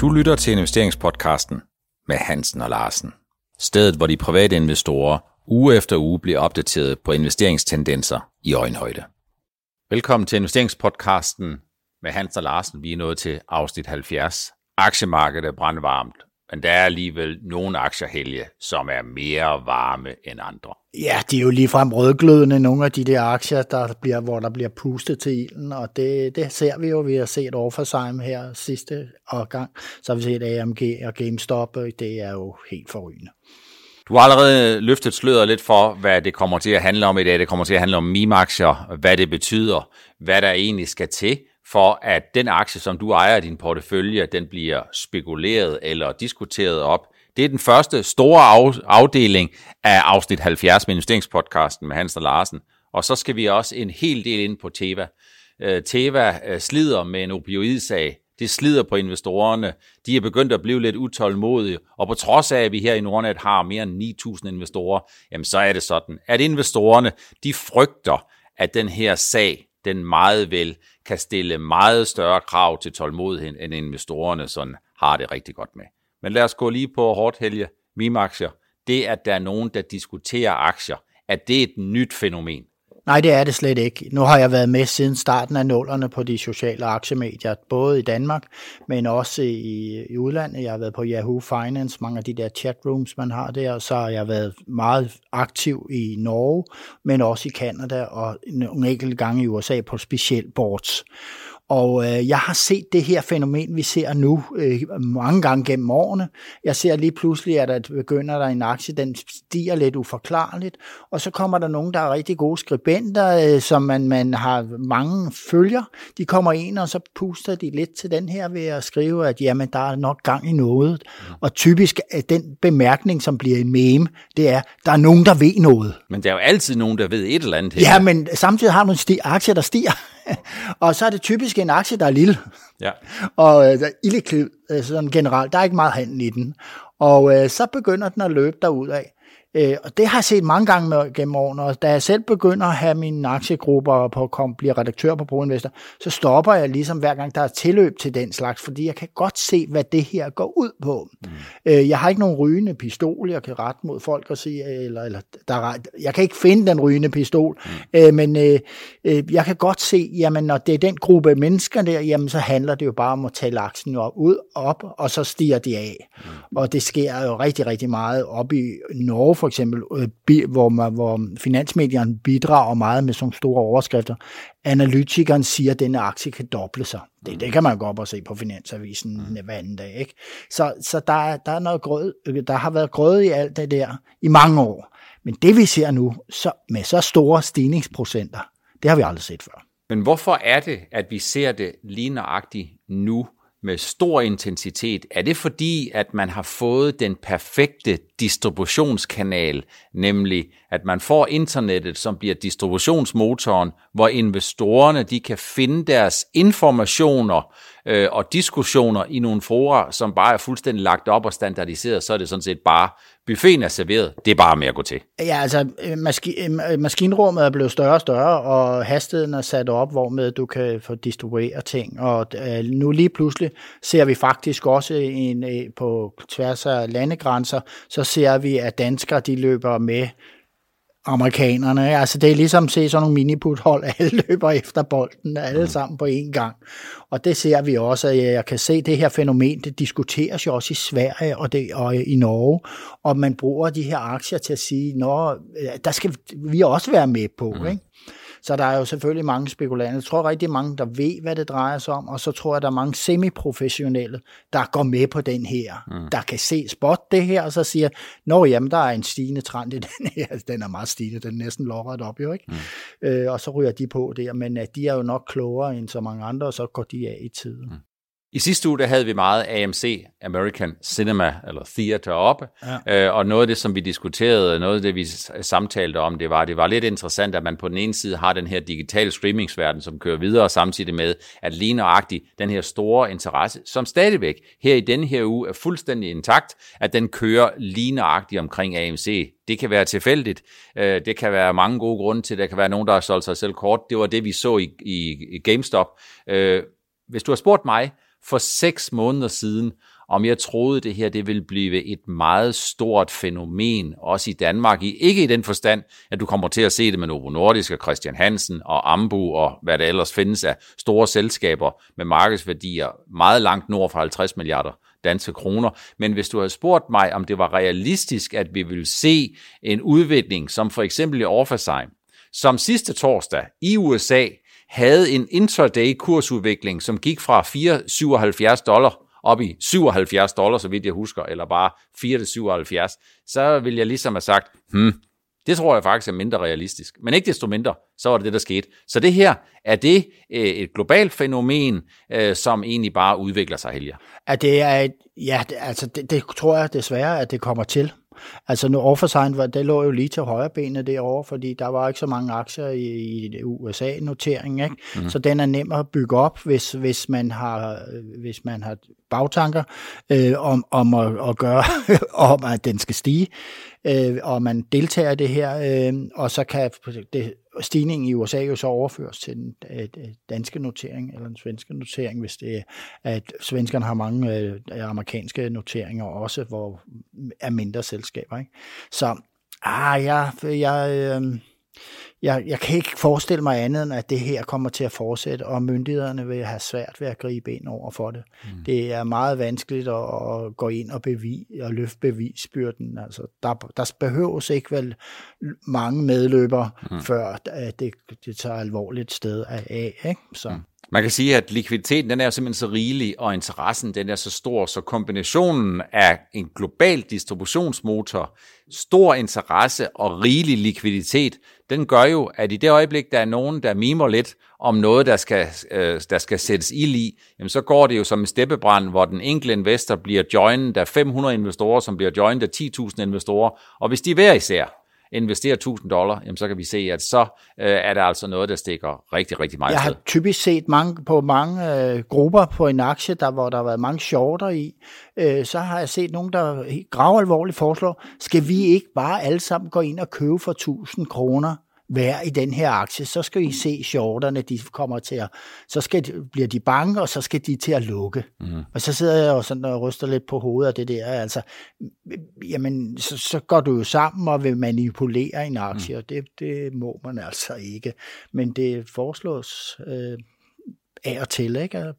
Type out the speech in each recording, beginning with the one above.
Du lytter til investeringspodcasten med Hansen og Larsen. Stedet, hvor de private investorer uge efter uge bliver opdateret på investeringstendenser i øjenhøjde. Velkommen til investeringspodcasten med Hansen og Larsen. Vi er nået til afsnit 70. Aktiemarkedet er brandvarmt, men der er alligevel nogle aktiehelge, som er mere varme end andre. Ja, de er jo ligefrem rødglødende, nogle af de der aktier, der bliver, hvor der bliver pustet til ilden, og det, det ser vi jo. Vi har set Overforsigm her sidste gang, så har vi set AMG og GameStop, og det er jo helt forrygende. Du har allerede løftet sløret lidt for, hvad det kommer til at handle om i dag. Det kommer til at handle om MIM-aktier, hvad det betyder, hvad der egentlig skal til for at den aktie, som du ejer i din portefølje, den bliver spekuleret eller diskuteret op. Det er den første store afdeling af afsnit 70 med investeringspodcasten med Hans og Larsen. Og så skal vi også en hel del ind på Teva. Øh, Teva øh, slider med en opioidsag. Det slider på investorerne. De er begyndt at blive lidt utålmodige. Og på trods af, at vi her i Nordnet har mere end 9.000 investorer, jamen så er det sådan, at investorerne, de frygter, at den her sag, den meget vel kan stille meget større krav til tålmodighed, end investorerne sådan har det rigtig godt med. Men lad os gå lige på hårdt helge MIM-aktier. Det, at der er nogen, der diskuterer aktier, at det er et nyt fænomen. Nej, det er det slet ikke. Nu har jeg været med siden starten af nullerne på de sociale aktiemedier, både i Danmark, men også i, i udlandet. Jeg har været på Yahoo Finance, mange af de der chatrooms, man har der, så har jeg været meget aktiv i Norge, men også i Kanada og nogle enkelte gange i USA på specielt boards. Og øh, jeg har set det her fænomen, vi ser nu øh, mange gange gennem årene. Jeg ser lige pludselig, at der begynder der en aktie, den stiger lidt uforklarligt, og så kommer der nogen, der er rigtig gode skribenter, øh, som man, man har mange følger. De kommer ind, og så puster de lidt til den her ved at skrive, at jamen, der er nok gang i noget. Mm. Og typisk er den bemærkning, som bliver en meme, det er, der er nogen, der ved noget. Men der er jo altid nogen, der ved et eller andet. Her. Ja, men samtidig har du en aktie, der stiger. og så er det typisk en aktie, der er lille. Ja. Og øh, illikvid, øh, sådan generelt, der er ikke meget handel i den. Og øh, så begynder den at løbe af. Øh, og det har jeg set mange gange med, gennem årene, og da jeg selv begynder at have mine aktiegrupper på at blive redaktør på ProInvestor, så stopper jeg ligesom hver gang, der er tilløb til den slags, fordi jeg kan godt se, hvad det her går ud på. Mm. Øh, jeg har ikke nogen rygende pistol, jeg kan rette mod folk og sige, eller, eller der, jeg kan ikke finde den rygende pistol, mm. øh, men øh, øh, jeg kan godt se, jamen når det er den gruppe mennesker der, jamen så handler det jo bare om at tale aktien op, ud op, og så stiger de af. Mm. Og det sker jo rigtig, rigtig meget op i Norge for eksempel, øh, hvor, man, hvor finansmedierne bidrager meget med sådan store overskrifter. Analytikeren siger, at denne aktie kan doble sig. Det, det kan man gå op og se på Finansavisen mm. hver anden dag. Ikke? Så, så der, der, er noget grød, der har været grød i alt det der i mange år. Men det vi ser nu, så, med så store stigningsprocenter, det har vi aldrig set før. Men hvorfor er det, at vi ser det lige nøjagtigt nu? Med stor intensitet, er det fordi, at man har fået den perfekte distributionskanal, nemlig at man får internettet, som bliver distributionsmotoren, hvor investorerne de kan finde deres informationer øh, og diskussioner i nogle fora, som bare er fuldstændig lagt op og standardiseret, så er det sådan set bare, buffeten er serveret, det er bare med at gå til. Ja, altså øh, maski- øh, øh, maskinrummet er blevet større og større, og hastigheden er sat op, hvor med du kan få distribuere ting, og nu lige pludselig ser vi faktisk også en, på tværs af landegrænser, så ser vi, at danskere de løber med amerikanerne. Altså det er ligesom at se sådan nogle miniputhold, alle løber efter bolden, alle mm. sammen på én gang. Og det ser vi også, at jeg kan se det her fænomen, det diskuteres jo også i Sverige og, det, og i Norge, og man bruger de her aktier til at sige, at der skal vi også være med på. Mm. Ikke? Så der er jo selvfølgelig mange spekulanter. Jeg tror rigtig mange, der ved, hvad det drejer sig om, og så tror jeg, der er mange semiprofessionelle, der går med på den her, mm. der kan se spot det her, og så siger, nå jamen, der er en stigende trend i den her. Den er meget stigende, den er næsten lodret op jo, ikke? Mm. Øh, og så ryger de på der, men at de er jo nok klogere end så mange andre, og så går de af i tiden. Mm. I sidste uge der havde vi meget AMC, American Cinema, eller Theater op, ja. øh, og noget af det, som vi diskuterede, noget af det, vi samtalte om, det var, det var lidt interessant, at man på den ene side har den her digitale streamingsverden, som kører videre, samtidig med, at lige nøjagtigt den her store interesse, som stadigvæk her i denne her uge er fuldstændig intakt, at den kører lige nøjagtigt omkring AMC. Det kan være tilfældigt, øh, det kan være mange gode grunde til, der kan være nogen, der har solgt sig selv kort. Det var det, vi så i, i, i GameStop. Øh, hvis du har spurgt mig, for seks måneder siden, om jeg troede, det her det ville blive et meget stort fænomen, også i Danmark. I, ikke i den forstand, at du kommer til at se det med Novo Nordisk og Christian Hansen og Ambu og hvad der ellers findes af store selskaber med markedsværdier meget langt nord for 50 milliarder danske kroner. Men hvis du havde spurgt mig, om det var realistisk, at vi ville se en udvikling, som for eksempel i Orphasign, som sidste torsdag i USA havde en intraday kursudvikling, som gik fra 4,77 dollar op i 77 dollar, så vidt jeg husker, eller bare 4,77, så vil jeg ligesom have sagt, hmm, det tror jeg faktisk er mindre realistisk. Men ikke desto mindre, så var det det, der skete. Så det her, er det øh, et globalt fænomen, øh, som egentlig bare udvikler sig, Helge? At det er et, ja, altså det, det tror jeg desværre, at det kommer til. Altså nu Offersign, det lå jo lige til højre benet derovre, fordi der var ikke så mange aktier i, i USA-noteringen, ikke? Mm. så den er nem at bygge op, hvis, hvis, man, har, hvis man har bagtanker øh, om, om at, at gøre, om at den skal stige, øh, og man deltager i det her, øh, og så kan det, stigningen i USA jo så overføres til den øh, danske notering, eller den svenske notering, hvis det er, at svenskerne har mange øh, amerikanske noteringer også, hvor er mindre selskaber. Ikke? Så ah, jeg, jeg, øh, jeg, jeg kan ikke forestille mig andet, end at det her kommer til at fortsætte, og myndighederne vil have svært ved at gribe ind over for det. Mm. Det er meget vanskeligt at, at gå ind og, bevis, og løfte bevisbyrden. Altså, der, der behøves ikke vel mange medløbere, mm. før at det, det tager alvorligt sted af. Ikke? Så. Mm. Man kan sige, at likviditeten den er simpelthen så rigelig, og interessen den er så stor, så kombinationen af en global distributionsmotor, stor interesse og rigelig likviditet, den gør jo, at i det øjeblik, der er nogen, der mimer lidt om noget, der skal, øh, der skal sættes ild i, jamen så går det jo som en steppebrand, hvor den enkelte investor bliver joined af 500 investorer, som bliver joined af 10.000 investorer, og hvis de hver især investerer 1000 dollar, jamen så kan vi se, at så øh, er der altså noget, der stikker rigtig, rigtig meget Jeg har typisk set mange, på mange øh, grupper på en aktie, der, hvor der har været mange shorter i, øh, så har jeg set nogen, der grav alvorligt foreslår, skal vi ikke bare alle sammen gå ind og købe for 1000 kroner være i den her aktie, så skal I se shorterne, de kommer til at, så skal bliver de bange, og så skal de til at lukke. Mm. Og så sidder jeg jo sådan og ryster lidt på hovedet af det der, altså, jamen, så, så går du jo sammen og vil manipulere en aktie, mm. og det, det må man altså ikke. Men det foreslås øh, af og til. Ikke?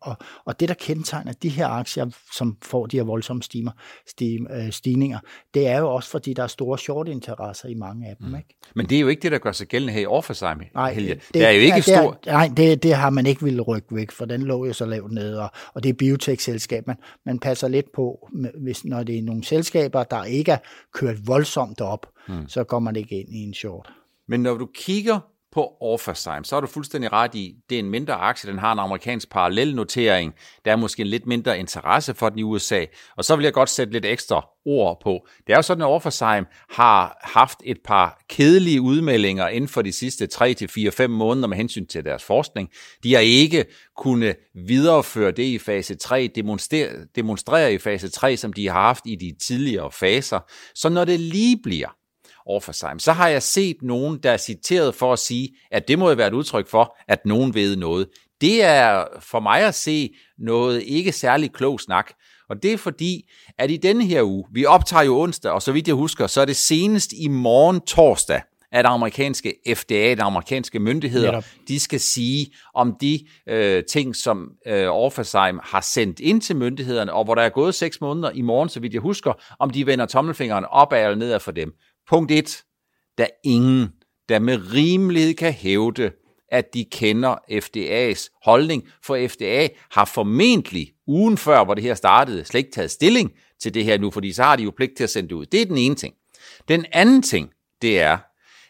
Og, og det, der kendetegner de her aktier, som får de her voldsomme stimer, stim, øh, stigninger, det er jo også, fordi der er store short-interesser i mange af dem. Mm. Ikke? Men det er jo ikke det, der gør sig gældende her i Orphasigm, Nej, Helge. Det, det er jo ikke ja, stor... Er, nej, det, det har man ikke ville rykke væk, for den lå jo så lavt nede, og, og det er biotech-selskab. Man, man passer lidt på, hvis, når det er nogle selskaber, der ikke er kørt voldsomt op, mm. så går man ikke ind i en short. Men når du kigger på Orphasigm, så er du fuldstændig ret i, det er en mindre aktie, den har en amerikansk parallelnotering, der er måske en lidt mindre interesse for den i USA, og så vil jeg godt sætte lidt ekstra ord på. Det er jo sådan, at Orphasigm har haft et par kedelige udmeldinger inden for de sidste 3-4-5 måneder med hensyn til deres forskning. De har ikke kunne videreføre det i fase 3, demonstrere, demonstrere i fase 3, som de har haft i de tidligere faser. Så når det lige bliver sig. Så har jeg set nogen, der er citeret for at sige, at det må jo være et udtryk for, at nogen ved noget. Det er for mig at se noget ikke særlig klog snak. Og det er fordi, at i denne her uge, vi optager jo onsdag, og så vidt jeg husker, så er det senest i morgen torsdag, at amerikanske FDA, de amerikanske myndigheder, Netop. de skal sige om de øh, ting, som øh, Orphasigm har sendt ind til myndighederne, og hvor der er gået seks måneder i morgen, så vidt jeg husker, om de vender tommelfingeren opad eller nedad for dem. Punkt 1. Der er ingen, der med rimelighed kan hævde, at de kender FDA's holdning, for FDA har formentlig ugen før, hvor det her startede, slet ikke taget stilling til det her nu, fordi så har de jo pligt til at sende det ud. Det er den ene ting. Den anden ting, det er,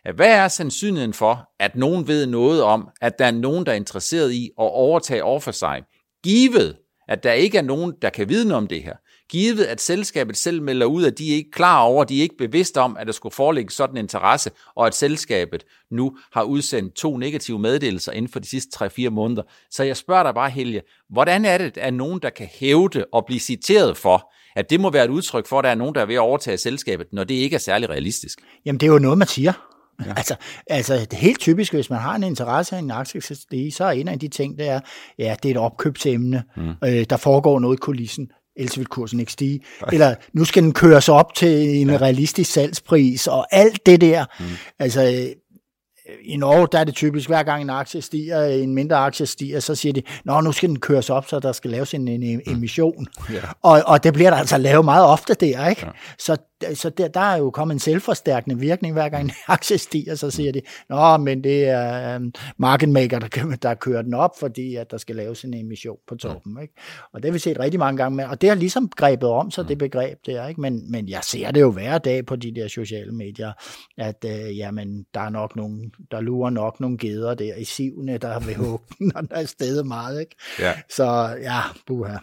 at hvad er sandsynligheden for, at nogen ved noget om, at der er nogen, der er interesseret i at overtage over for sig, givet, at der ikke er nogen, der kan vide noget om det her, givet at selskabet selv melder ud, at de er ikke klar over, de er ikke bevidste om, at der skulle foreligge sådan en interesse, og at selskabet nu har udsendt to negative meddelelser inden for de sidste 3-4 måneder. Så jeg spørger dig bare, Helge, hvordan er det, at nogen, der kan hævde og blive citeret for, at det må være et udtryk for, at der er nogen, der er ved at overtage selskabet, når det ikke er særlig realistisk? Jamen, det er jo noget, man siger. Ja. Altså, altså det er helt typisk, hvis man har en interesse i en aktie så er en af de ting, det er, ja, det er et opkøbsemne. Mm. Øh, der foregår noget i kulissen ellers vil kursen ikke stige. Eller nu skal den køres op til en ja. realistisk salgspris, og alt det der. Mm. Altså, i Norge, der er det typisk, hver gang en aktie stiger, en mindre aktie stiger, så siger de, nå, nu skal den køres op, så der skal laves en, en emission. Ja. Og, og det bliver der altså lavet meget ofte der, ikke? Ja. Så så der, der er jo kommet en selvforstærkende virkning, hver gang en aktie stiger, så siger de, nå, men det er um, market maker, der, der kører den op, fordi at der skal laves en emission på toppen. Ikke? Og det har vi set rigtig mange gange med, og det har ligesom grebet om sig, det begreb der, ikke? Men, men jeg ser det jo hver dag på de der sociale medier, at uh, jamen, der er nok nogen, der lurer nok nogle geder der i sivene, der vil hugge når der er stedet meget. Ikke? Ja. Så ja, buha.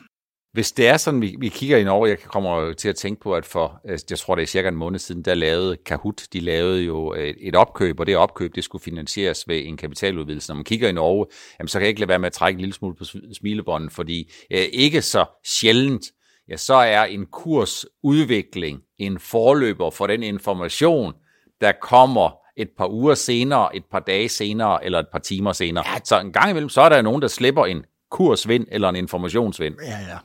Hvis det er sådan, vi, vi kigger ind over, jeg kommer til at tænke på, at for, øh, jeg tror det er cirka en måned siden, der lavede Kahoot, de lavede jo et, et opkøb, og det opkøb, det skulle finansieres ved en kapitaludvidelse. Når man kigger ind over, jamen, så kan jeg ikke lade være med at trække en lille smule på smilebånden, fordi øh, ikke så sjældent, ja, så er en kursudvikling en forløber for den information, der kommer et par uger senere, et par dage senere, eller et par timer senere. Ja. Så en gang imellem, så er der nogen, der slipper en kursvind eller en informationsvind. Ja, ja.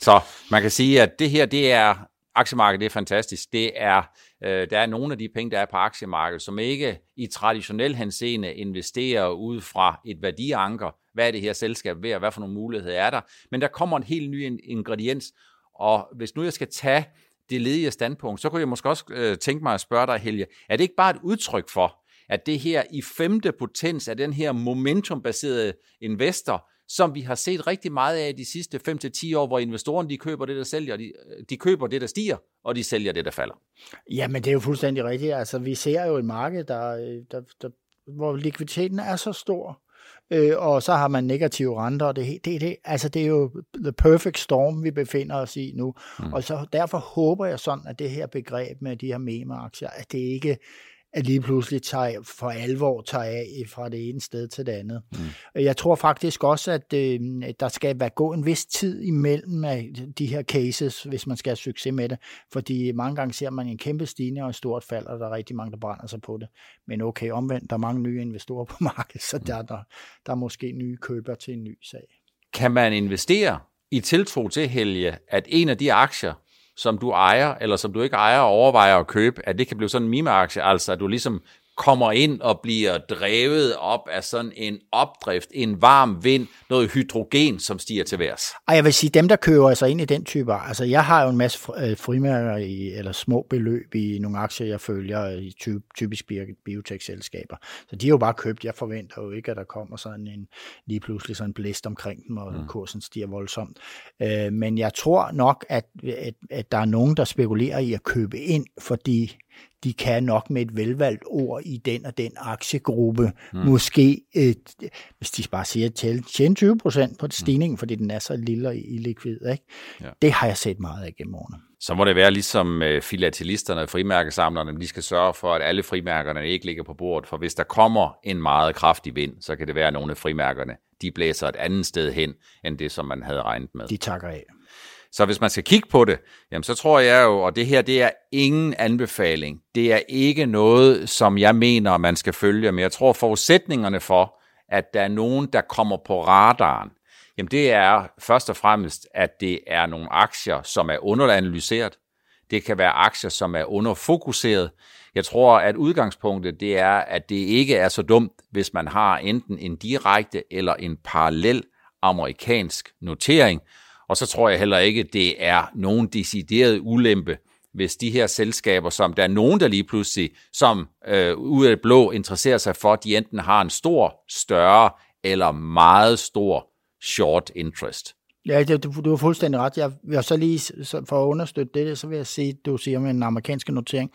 Så man kan sige, at det her, det er, aktiemarkedet det er fantastisk. Det er, øh, der er nogle af de penge, der er på aktiemarkedet, som ikke i traditionel henseende investerer ud fra et værdianker. Hvad er det her selskab ved, og hvad for nogle muligheder er der? Men der kommer en helt ny ingrediens, og hvis nu jeg skal tage det ledige standpunkt, så kunne jeg måske også øh, tænke mig at spørge dig, Helge, er det ikke bare et udtryk for, at det her i femte potens af den her momentumbaserede investor, som vi har set rigtig meget af de sidste 5-10 år, hvor investorerne de køber det, der sælger, de, de køber det, der stiger, og de sælger det, der falder. Jamen, det er jo fuldstændig rigtigt. Altså, vi ser jo et marked, der, der, der, hvor likviditeten er så stor, øh, og så har man negative renter, og det, det, det, altså, det er jo the perfect storm, vi befinder os i nu. Mm. Og så derfor håber jeg sådan, at det her begreb med de her meme-aktier, at det ikke at lige pludselig tager, for alvor tager af fra det ene sted til det andet. Mm. Jeg tror faktisk også, at øh, der skal være gå en vis tid imellem af de her cases, hvis man skal have succes med det, fordi mange gange ser man en kæmpe stigning og et stort fald, og der er rigtig mange, der brænder sig på det. Men okay, omvendt, der er mange nye investorer på markedet, så der, der, der er måske nye køber til en ny sag. Kan man investere i tiltro til, Helge, at en af de aktier, som du ejer, eller som du ikke ejer og overvejer at købe, at det kan blive sådan en meme-aktie, altså at du ligesom kommer ind og bliver drevet op af sådan en opdrift, en varm vind, noget hydrogen, som stiger til værs. Og jeg vil sige, dem der køber sig ind i den type, altså jeg har jo en masse øh, frimærker i, eller små beløb i nogle aktier, jeg følger i typisk biotech-selskaber. Så de er jo bare købt. Jeg forventer jo ikke, at der kommer sådan en lige pludselig sådan en blæst omkring dem, og mm. kursen stiger voldsomt. Øh, men jeg tror nok, at, at, at der er nogen, der spekulerer i at købe ind, fordi de kan nok med et velvalgt ord i den og den aktiegruppe, mm. måske, øh, hvis de bare siger, at tjene 20 procent på stigningen, mm. fordi den er så lille og illikvid. Ikke? Ja. Det har jeg set meget af gennem årene. Så må det være ligesom øh, filatelisterne og frimærkesamlerne, de skal sørge for, at alle frimærkerne ikke ligger på bordet, for hvis der kommer en meget kraftig vind, så kan det være, at nogle af frimærkerne, de blæser et andet sted hen, end det, som man havde regnet med. De takker af. Så hvis man skal kigge på det, jamen så tror jeg jo, og det her det er ingen anbefaling. Det er ikke noget, som jeg mener, man skal følge, men jeg tror forudsætningerne for, at der er nogen, der kommer på radaren, jamen det er først og fremmest, at det er nogle aktier, som er underanalyseret. Det kan være aktier, som er underfokuseret. Jeg tror, at udgangspunktet det er, at det ikke er så dumt, hvis man har enten en direkte eller en parallel amerikansk notering, og så tror jeg heller ikke, det er nogen decideret ulempe, hvis de her selskaber, som der er nogen, der lige pludselig, som øh, ud af det blå interesserer sig for, de enten har en stor, større eller meget stor short interest. Ja, det, du, du har fuldstændig ret. Jeg vil så lige, så for at understøtte det, så vil jeg sige, du siger med en amerikansk notering,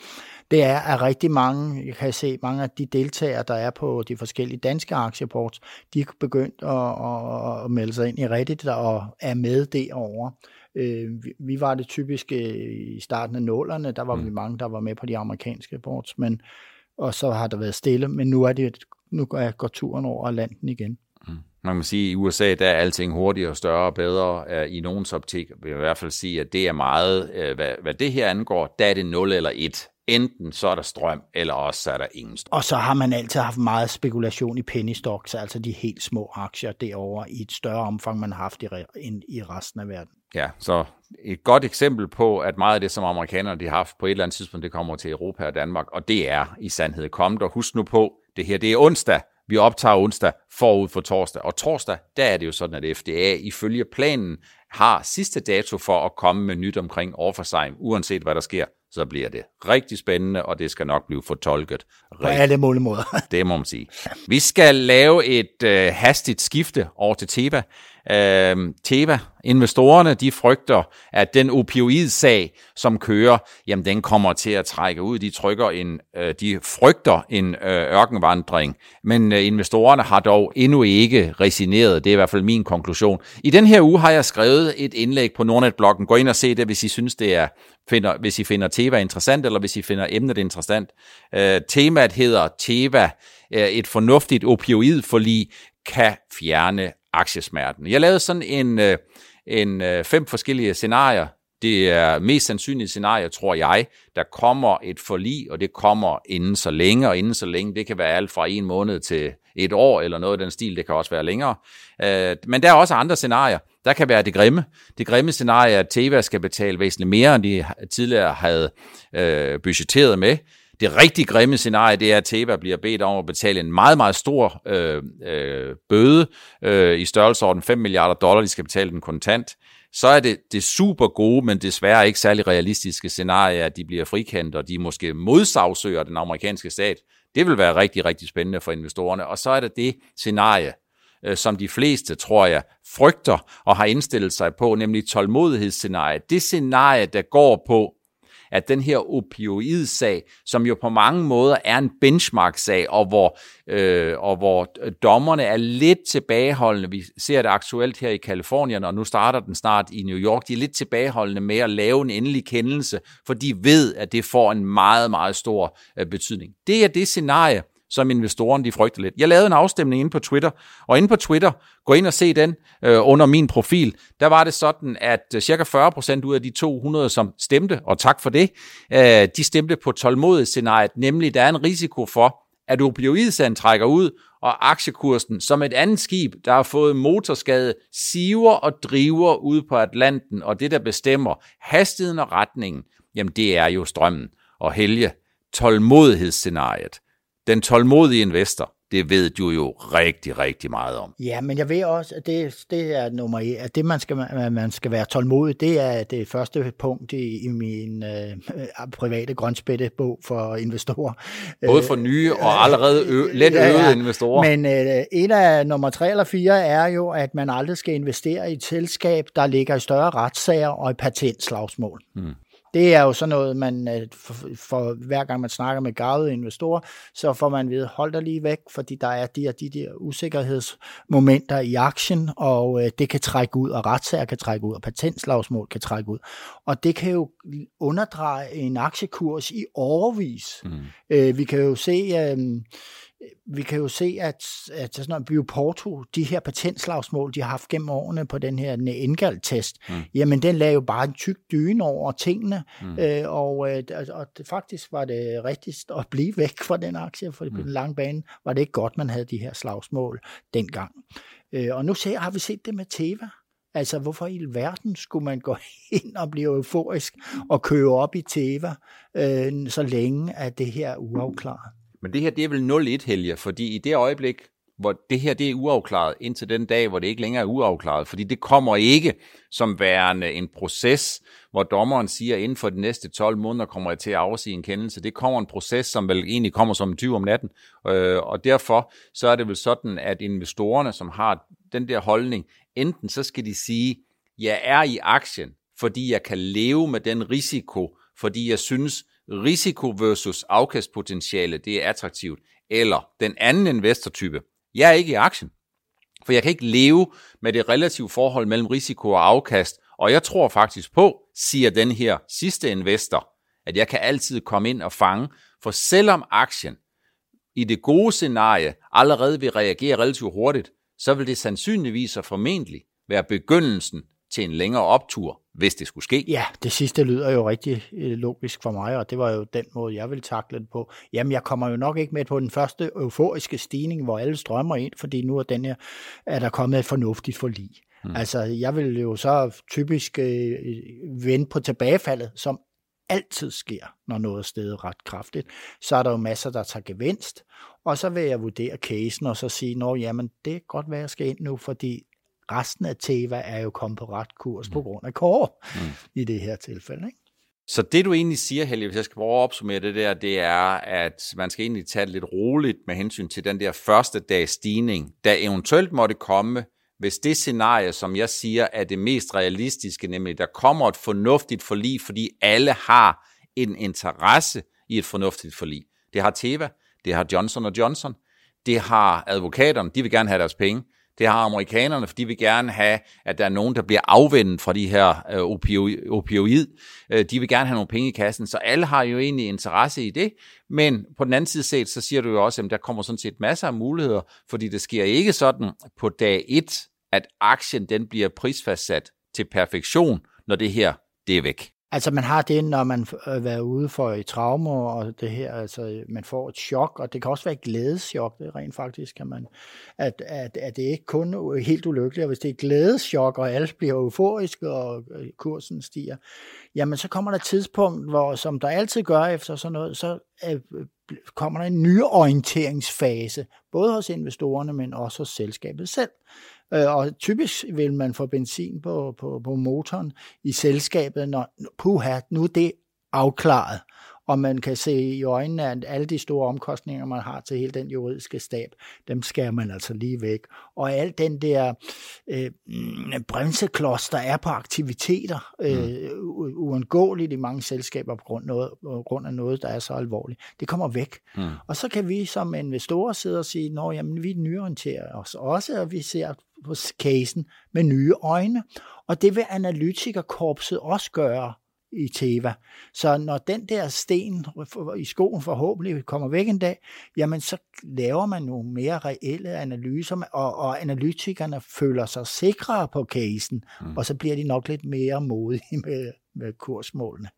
det er, at rigtig mange, jeg kan se, mange af de deltagere, der er på de forskellige danske aktieports, de er begyndt at, at, melde sig ind i Reddit og er med derovre. Øh, vi var det typisk i starten af nålerne, der var mm. vi mange, der var med på de amerikanske ports, men, og så har der været stille, men nu er det nu går turen over Atlanten igen. Mm. Man kan sige, at i USA der er alting hurtigere, større og bedre. I nogens optik vil jeg i hvert fald sige, at det er meget, hvad, hvad det her angår, der er det 0 eller 1 Enten så er der strøm, eller også så er der ingen strøm. Og så har man altid haft meget spekulation i penny stocks, altså de helt små aktier derovre i et større omfang, man har haft i, end i resten af verden. Ja, så et godt eksempel på, at meget af det, som amerikanerne de har haft på et eller andet tidspunkt, det kommer til Europa og Danmark, og det er i sandhed kommet. Og husk nu på, det her det er onsdag. Vi optager onsdag forud for torsdag. Og torsdag, der er det jo sådan, at FDA ifølge planen har sidste dato for at komme med nyt omkring overforsign, uanset hvad der sker så bliver det rigtig spændende, og det skal nok blive fortolket. På alle mulige måder. det må man sige. Vi skal lave et øh, hastigt skifte over til Teva. Øh, Teva, investorerne, de frygter, at den opioid-sag, som kører, jamen den kommer til at trække ud. De, trykker en, øh, de frygter en øh, ørkenvandring, men øh, investorerne har dog endnu ikke resigneret. Det er i hvert fald min konklusion. I den her uge har jeg skrevet et indlæg på Nordnet-bloggen. Gå ind og se det, hvis I synes, det er finder, hvis I finder Teva interessant, eller hvis I finder emnet interessant. Øh, temaet hedder Teva, øh, et fornuftigt opioidforlig kan fjerne aktiesmerten. Jeg lavede sådan en, øh, en øh, fem forskellige scenarier. Det er mest sandsynlige scenarie, tror jeg, der kommer et forlig, og det kommer inden så længe, og inden så længe, det kan være alt fra en måned til et år, eller noget af den stil, det kan også være længere. Øh, men der er også andre scenarier. Der kan være det grimme. Det grimme scenarie er, at Teva skal betale væsentligt mere, end de tidligere havde øh, budgetteret med. Det rigtig grimme scenarie, det er, at Teva bliver bedt om at betale en meget, meget stor øh, øh, bøde øh, i størrelsesorden 5 milliarder dollar, de skal betale den kontant. Så er det det super gode, men desværre ikke særlig realistiske scenarie, at de bliver frikendt, og de måske modsagsøger den amerikanske stat. Det vil være rigtig, rigtig spændende for investorerne. Og så er det det scenarie, øh, som de fleste, tror jeg, frygter og har indstillet sig på, nemlig tålmodighedsscenariet. Det scenarie, der går på, at den her opioid-sag, som jo på mange måder er en benchmark-sag, og hvor, øh, og hvor øh, dommerne er lidt tilbageholdende. Vi ser det aktuelt her i Kalifornien, og nu starter den snart i New York. De er lidt tilbageholdende med at lave en endelig kendelse, for de ved, at det får en meget, meget stor øh, betydning. Det er det scenarie, som investorerne de frygter lidt. Jeg lavede en afstemning inde på Twitter, og inde på Twitter, gå ind og se den øh, under min profil, der var det sådan, at øh, cirka 40% ud af de 200, som stemte, og tak for det, øh, de stemte på tålmodighedsscenariet, nemlig der er en risiko for, at opioidsagen trækker ud, og aktiekursen som et andet skib, der har fået motorskade, siver og driver ud på Atlanten, og det, der bestemmer hastigheden og retningen, jamen det er jo strømmen. Og Helge, tålmodighedsscenariet den tålmodige investor, det ved du jo rigtig, rigtig meget om. Ja, men jeg ved også, at det, det er nummer et, at det, man skal, man skal være tålmodig, det er det første punkt i, i min øh, private grønspættebog for investorer. Både for nye og allerede ø- let øvede ja, ja. investorer. Men øh, et af nummer tre eller fire er jo, at man aldrig skal investere i et selskab, der ligger i større retssager og i patentslagsmål. Hmm. Det er jo sådan noget, man øh, for, for hver gang man snakker med gavede investorer, så får man ved, hold dig lige væk, fordi der er de og de der usikkerhedsmomenter i aktien, og øh, det kan trække ud, og retssager kan trække ud, og patentslagsmål kan trække ud. Og det kan jo underdreje en aktiekurs i overvis. Mm. Øh, vi kan jo se... Øh, vi kan jo se, at, at sådan noget Bioporto, de her patentslagsmål, de har haft gennem årene på den her Engald-test, mm. jamen den lagde jo bare en tyk dyne over tingene, mm. øh, og, øh, og det, faktisk var det rigtigst at blive væk fra den aktie, for mm. på den lange bane var det ikke godt, man havde de her slagsmål dengang. Øh, og nu ser, har vi set det med Teva. Altså, hvorfor i verden skulle man gå ind og blive euforisk og køre op i Teva, øh, så længe at det her er uafklaret? Men det her, det er vel 0-1, Helge, fordi i det øjeblik, hvor det her det er uafklaret, indtil den dag, hvor det ikke længere er uafklaret, fordi det kommer ikke som værende en proces, hvor dommeren siger, at inden for de næste 12 måneder kommer jeg til at afsige en kendelse. Det kommer en proces, som vel egentlig kommer som en 20 om natten, øh, og derfor så er det vel sådan, at investorerne, som har den der holdning, enten så skal de sige, jeg er i aktien, fordi jeg kan leve med den risiko, fordi jeg synes, risiko versus afkastpotentiale, det er attraktivt. Eller den anden investortype, jeg er ikke i aktien, for jeg kan ikke leve med det relative forhold mellem risiko og afkast, og jeg tror faktisk på, siger den her sidste investor, at jeg kan altid komme ind og fange, for selvom aktien i det gode scenarie allerede vil reagere relativt hurtigt, så vil det sandsynligvis og formentlig være begyndelsen til en længere optur, hvis det skulle ske. Ja, det sidste lyder jo rigtig øh, logisk for mig, og det var jo den måde, jeg ville takle det på. Jamen, jeg kommer jo nok ikke med på den første euforiske stigning, hvor alle strømmer ind, fordi nu er, den her, er der kommet et fornuftigt forlig. Hmm. Altså, jeg vil jo så typisk øh, vende på tilbagefaldet, som altid sker, når noget er stedet ret kraftigt. Så er der jo masser, der tager gevinst, og så vil jeg vurdere casen og så sige, nå jamen, det er godt være, jeg skal ind nu, fordi resten af Teva er jo kommet på ret kurs mm. på grund af kår mm. i det her tilfælde. Ikke? Så det du egentlig siger, Helge, hvis jeg skal prøve at opsummere det der, det er, at man skal egentlig tage det lidt roligt med hensyn til den der første dags stigning, der eventuelt måtte komme, hvis det scenarie, som jeg siger, er det mest realistiske, nemlig der kommer et fornuftigt forlig, fordi alle har en interesse i et fornuftigt forlig. Det har Teva, det har Johnson Johnson, det har advokaterne, de vil gerne have deres penge, det har amerikanerne, for de vil gerne have, at der er nogen, der bliver afvendet fra de her øh, opioid. opioid. Øh, de vil gerne have nogle penge i kassen, så alle har jo egentlig interesse i det. Men på den anden side set, så siger du jo også, at der kommer sådan set masser af muligheder, fordi det sker ikke sådan på dag 1, at aktien den bliver prisfastsat til perfektion, når det her det er væk. Altså man har det, når man øh, har været ude for et traume, og det her, altså man får et chok, og det kan også være et glædeschok, det rent faktisk, kan man, at, at, at det ikke kun helt ulykkeligt, og hvis det er et glædeschok, og alle bliver euforiske, og øh, kursen stiger, jamen så kommer der et tidspunkt, hvor, som der altid gør efter sådan noget, så øh, kommer der en nyorienteringsfase, både hos investorerne, men også hos selskabet selv. Øh, og typisk vil man få benzin på, på, på motoren i selskabet, når puha, nu er det afklaret og man kan se i øjnene, at alle de store omkostninger, man har til hele den juridiske stab, dem skærer man altså lige væk. Og alt den der øh, bremseklods, der er på aktiviteter, øh, mm. Uundgåeligt i mange selskaber på grund, noget, på grund af noget, der er så alvorligt, det kommer væk. Mm. Og så kan vi som investorer sidde og sige, at jamen, vi nyorienterer os også, og vi ser på casen med nye øjne. Og det vil analytikerkorpset også gøre i Teva. Så når den der sten i skoen forhåbentlig kommer væk en dag, jamen så laver man nogle mere reelle analyser, og, og analytikerne føler sig sikre på casen, mm. og så bliver de nok lidt mere modige med, med kursmålene.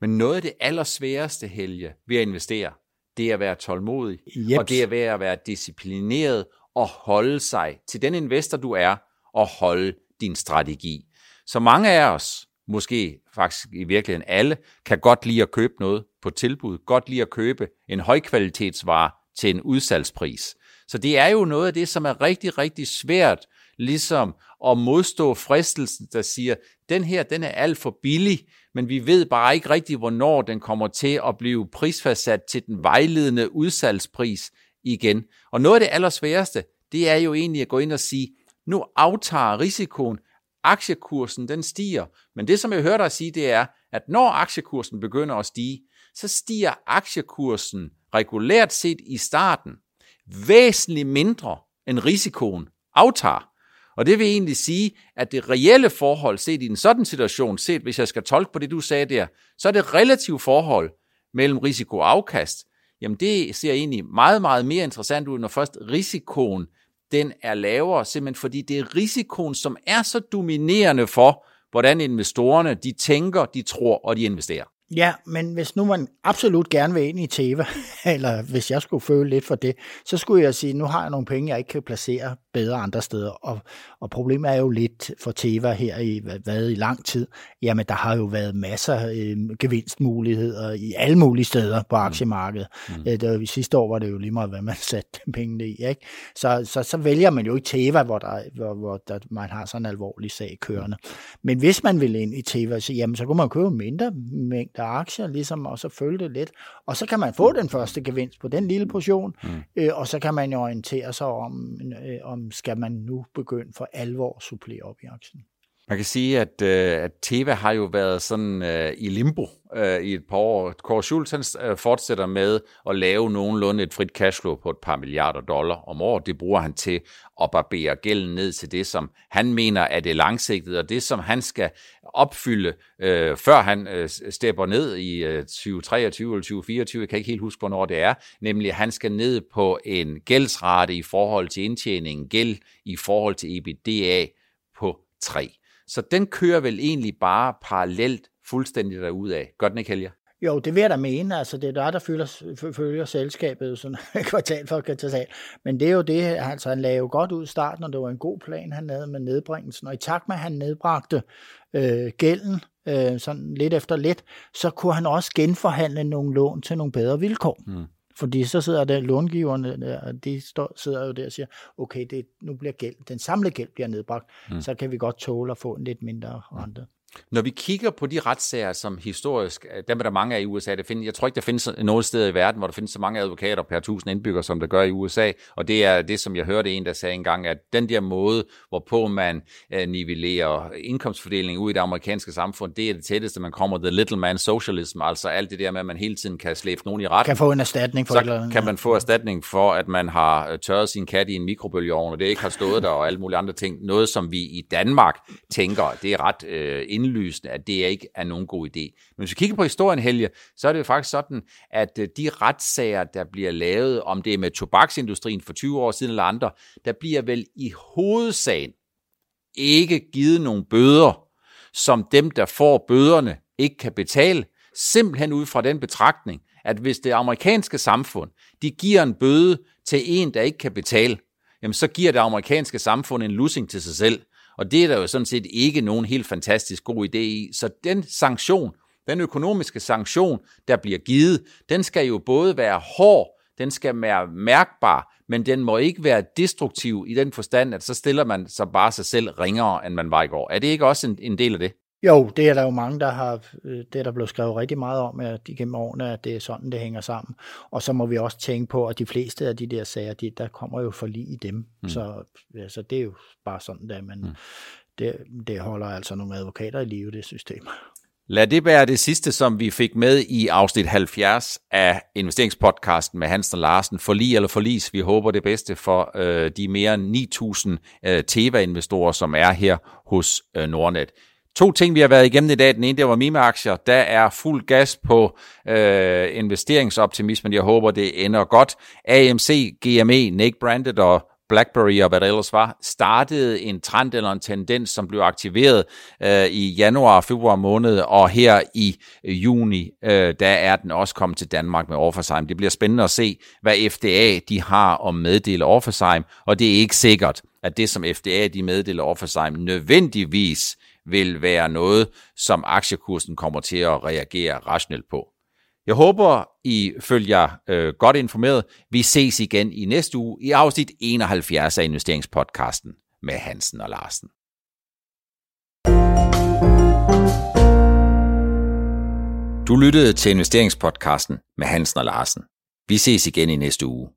Men noget af det allersværeste, Helge, ved at investere, det er at være tålmodig, yep. og det er at være disciplineret og holde sig til den investor, du er, og holde din strategi. Så mange af os, måske faktisk i virkeligheden alle, kan godt lide at købe noget på tilbud, godt lide at købe en højkvalitetsvare til en udsalgspris. Så det er jo noget af det, som er rigtig, rigtig svært, ligesom at modstå fristelsen, der siger, den her, den er alt for billig, men vi ved bare ikke rigtig, hvornår den kommer til at blive prisfastsat til den vejledende udsalgspris igen. Og noget af det allersværeste, det er jo egentlig at gå ind og sige, nu aftager risikoen, aktiekursen den stiger. Men det, som jeg hører dig sige, det er, at når aktiekursen begynder at stige, så stiger aktiekursen regulært set i starten væsentligt mindre end risikoen aftager. Og det vil egentlig sige, at det reelle forhold set i en sådan situation, set hvis jeg skal tolke på det, du sagde der, så er det relative forhold mellem risiko og afkast, jamen det ser egentlig meget, meget mere interessant ud, når først risikoen den er lavere, simpelthen fordi det er risikoen, som er så dominerende for, hvordan investorerne de tænker, de tror og de investerer. Ja, men hvis nu man absolut gerne vil ind i Teva, eller hvis jeg skulle føle lidt for det, så skulle jeg sige, nu har jeg nogle penge, jeg ikke kan placere bedre andre steder. Og, og problemet er jo lidt for Teva her i, hvad, i lang tid. Jamen, der har jo været masser øh, gevinstmuligheder i alle mulige steder på mm. aktiemarkedet. Mm. Øh, det var, sidste år var det jo lige meget, hvad man satte pengene i. Ikke? Så, så, så vælger man jo ikke Teva, hvor, der, hvor, hvor der, man har sådan en alvorlig sag kørende. Men hvis man vil ind i Teva, så, jamen, så kunne man købe mindre mængde aktier, ligesom, og så følge det lidt. Og så kan man få den første gevinst på den lille portion, mm. øh, og så kan man jo orientere sig om, øh, om skal man nu begynde for alvor at supplere op i aktien. Man kan sige, at, øh, at Teva har jo været sådan øh, i limbo øh, i et par år. Kåre Schultz uh, fortsætter med at lave nogenlunde et frit cashflow på et par milliarder dollar om året. Det bruger han til at barbere gælden ned til det, som han mener er det langsigtede, og det, som han skal opfylde, øh, før han øh, stepper ned i øh, 2023 eller 2024, jeg kan ikke helt huske, hvornår det er, nemlig at han skal ned på en gældsrate i forhold til indtjeningen, gæld i forhold til EBITDA på 3. Så den kører vel egentlig bare parallelt fuldstændig af. Gør den ikke, Helge? Jo, det vil jeg da mene. Altså, det er der, der følger, følger selskabet sådan kvartal for kvartal. Men det er jo det, altså han lagde jo godt ud i starten, og det var en god plan, han havde med nedbringelsen. Og i takt med, at han nedbragte øh, gælden, øh, sådan lidt efter lidt, så kunne han også genforhandle nogle lån til nogle bedre vilkår. Mm. Fordi så sidder der långiverne, der, de står, sidder jo der og siger, okay, det, nu bliver gæld, den samlede gæld bliver nedbragt, mm. så kan vi godt tåle at få en lidt mindre rente. Mm. Når vi kigger på de retssager, som historisk, dem er der mange af i USA, der findes, jeg tror ikke, der findes noget sted i verden, hvor der findes så mange advokater per tusind indbyggere, som der gør i USA, og det er det, som jeg hørte en, der sagde engang, at den der måde, hvorpå man uh, nivellerer indkomstfordelingen ud i det amerikanske samfund, det er det tætteste, man kommer, the little man socialism, altså alt det der med, at man hele tiden kan slæbe nogen i retten. Kan få en erstatning for så eller kan man få erstatning for, at man har øh, tørret sin kat i en mikrobølgeovn, og det ikke har stået der, og alle mulige andre ting. Noget, som vi i Danmark tænker, det er ret uh, indlysende, at det ikke er nogen god idé. Men hvis vi kigger på historien, Helge, så er det jo faktisk sådan, at øh, de retssager, der bliver lavet, om det er med tobaksindustrien for 20 år siden eller andre, der bliver vel i hovedsagen ikke givet nogen bøder, som dem, der får bøderne, ikke kan betale, simpelthen ud fra den betragtning, at hvis det amerikanske samfund, de giver en bøde til en, der ikke kan betale, jamen så giver det amerikanske samfund en lussing til sig selv. Og det er der jo sådan set ikke nogen helt fantastisk god idé i. Så den sanktion, den økonomiske sanktion, der bliver givet, den skal jo både være hård, den skal være mærkbar, men den må ikke være destruktiv i den forstand, at så stiller man sig bare sig selv ringere, end man var i går. Er det ikke også en, en del af det? Jo, det er der jo mange, der har, øh, det er der blevet skrevet rigtig meget om, at gennem årene, at det er sådan, det hænger sammen. Og så må vi også tænke på, at de fleste af de der sager, de, der kommer jo for lige i dem. Mm. Så altså, det er jo bare sådan, der, men mm. det, det holder altså nogle advokater i live, det system. Lad det være det sidste, som vi fik med i afsnit 70 af investeringspodcasten med Hansen og Larsen. Forlig eller forlis, vi håber det bedste for øh, de mere end 9.000 øh, Teva-investorer, som er her hos øh, Nordnet. To ting, vi har været igennem i dag. Den ene, det var Mima-aktier. Der er fuld gas på øh, investeringsoptimismen. Jeg håber, det ender godt. AMC, GME, Nick Branded og BlackBerry og hvad der ellers var, startede en trend eller en tendens, som blev aktiveret øh, i januar og februar måned, og her i øh, juni, øh, der er den også kommet til Danmark med Orpheusheim. Det bliver spændende at se, hvad FDA de har at meddele Orpheusheim, og det er ikke sikkert, at det, som FDA de meddeler Orpheusheim, nødvendigvis vil være noget, som aktiekursen kommer til at reagere rationelt på. Jeg håber, I følger jer øh, godt informeret. Vi ses igen i næste uge i afsnit 71 af investeringspodcasten med Hansen og Larsen. Du lyttede til investeringspodcasten med Hansen og Larsen. Vi ses igen i næste uge.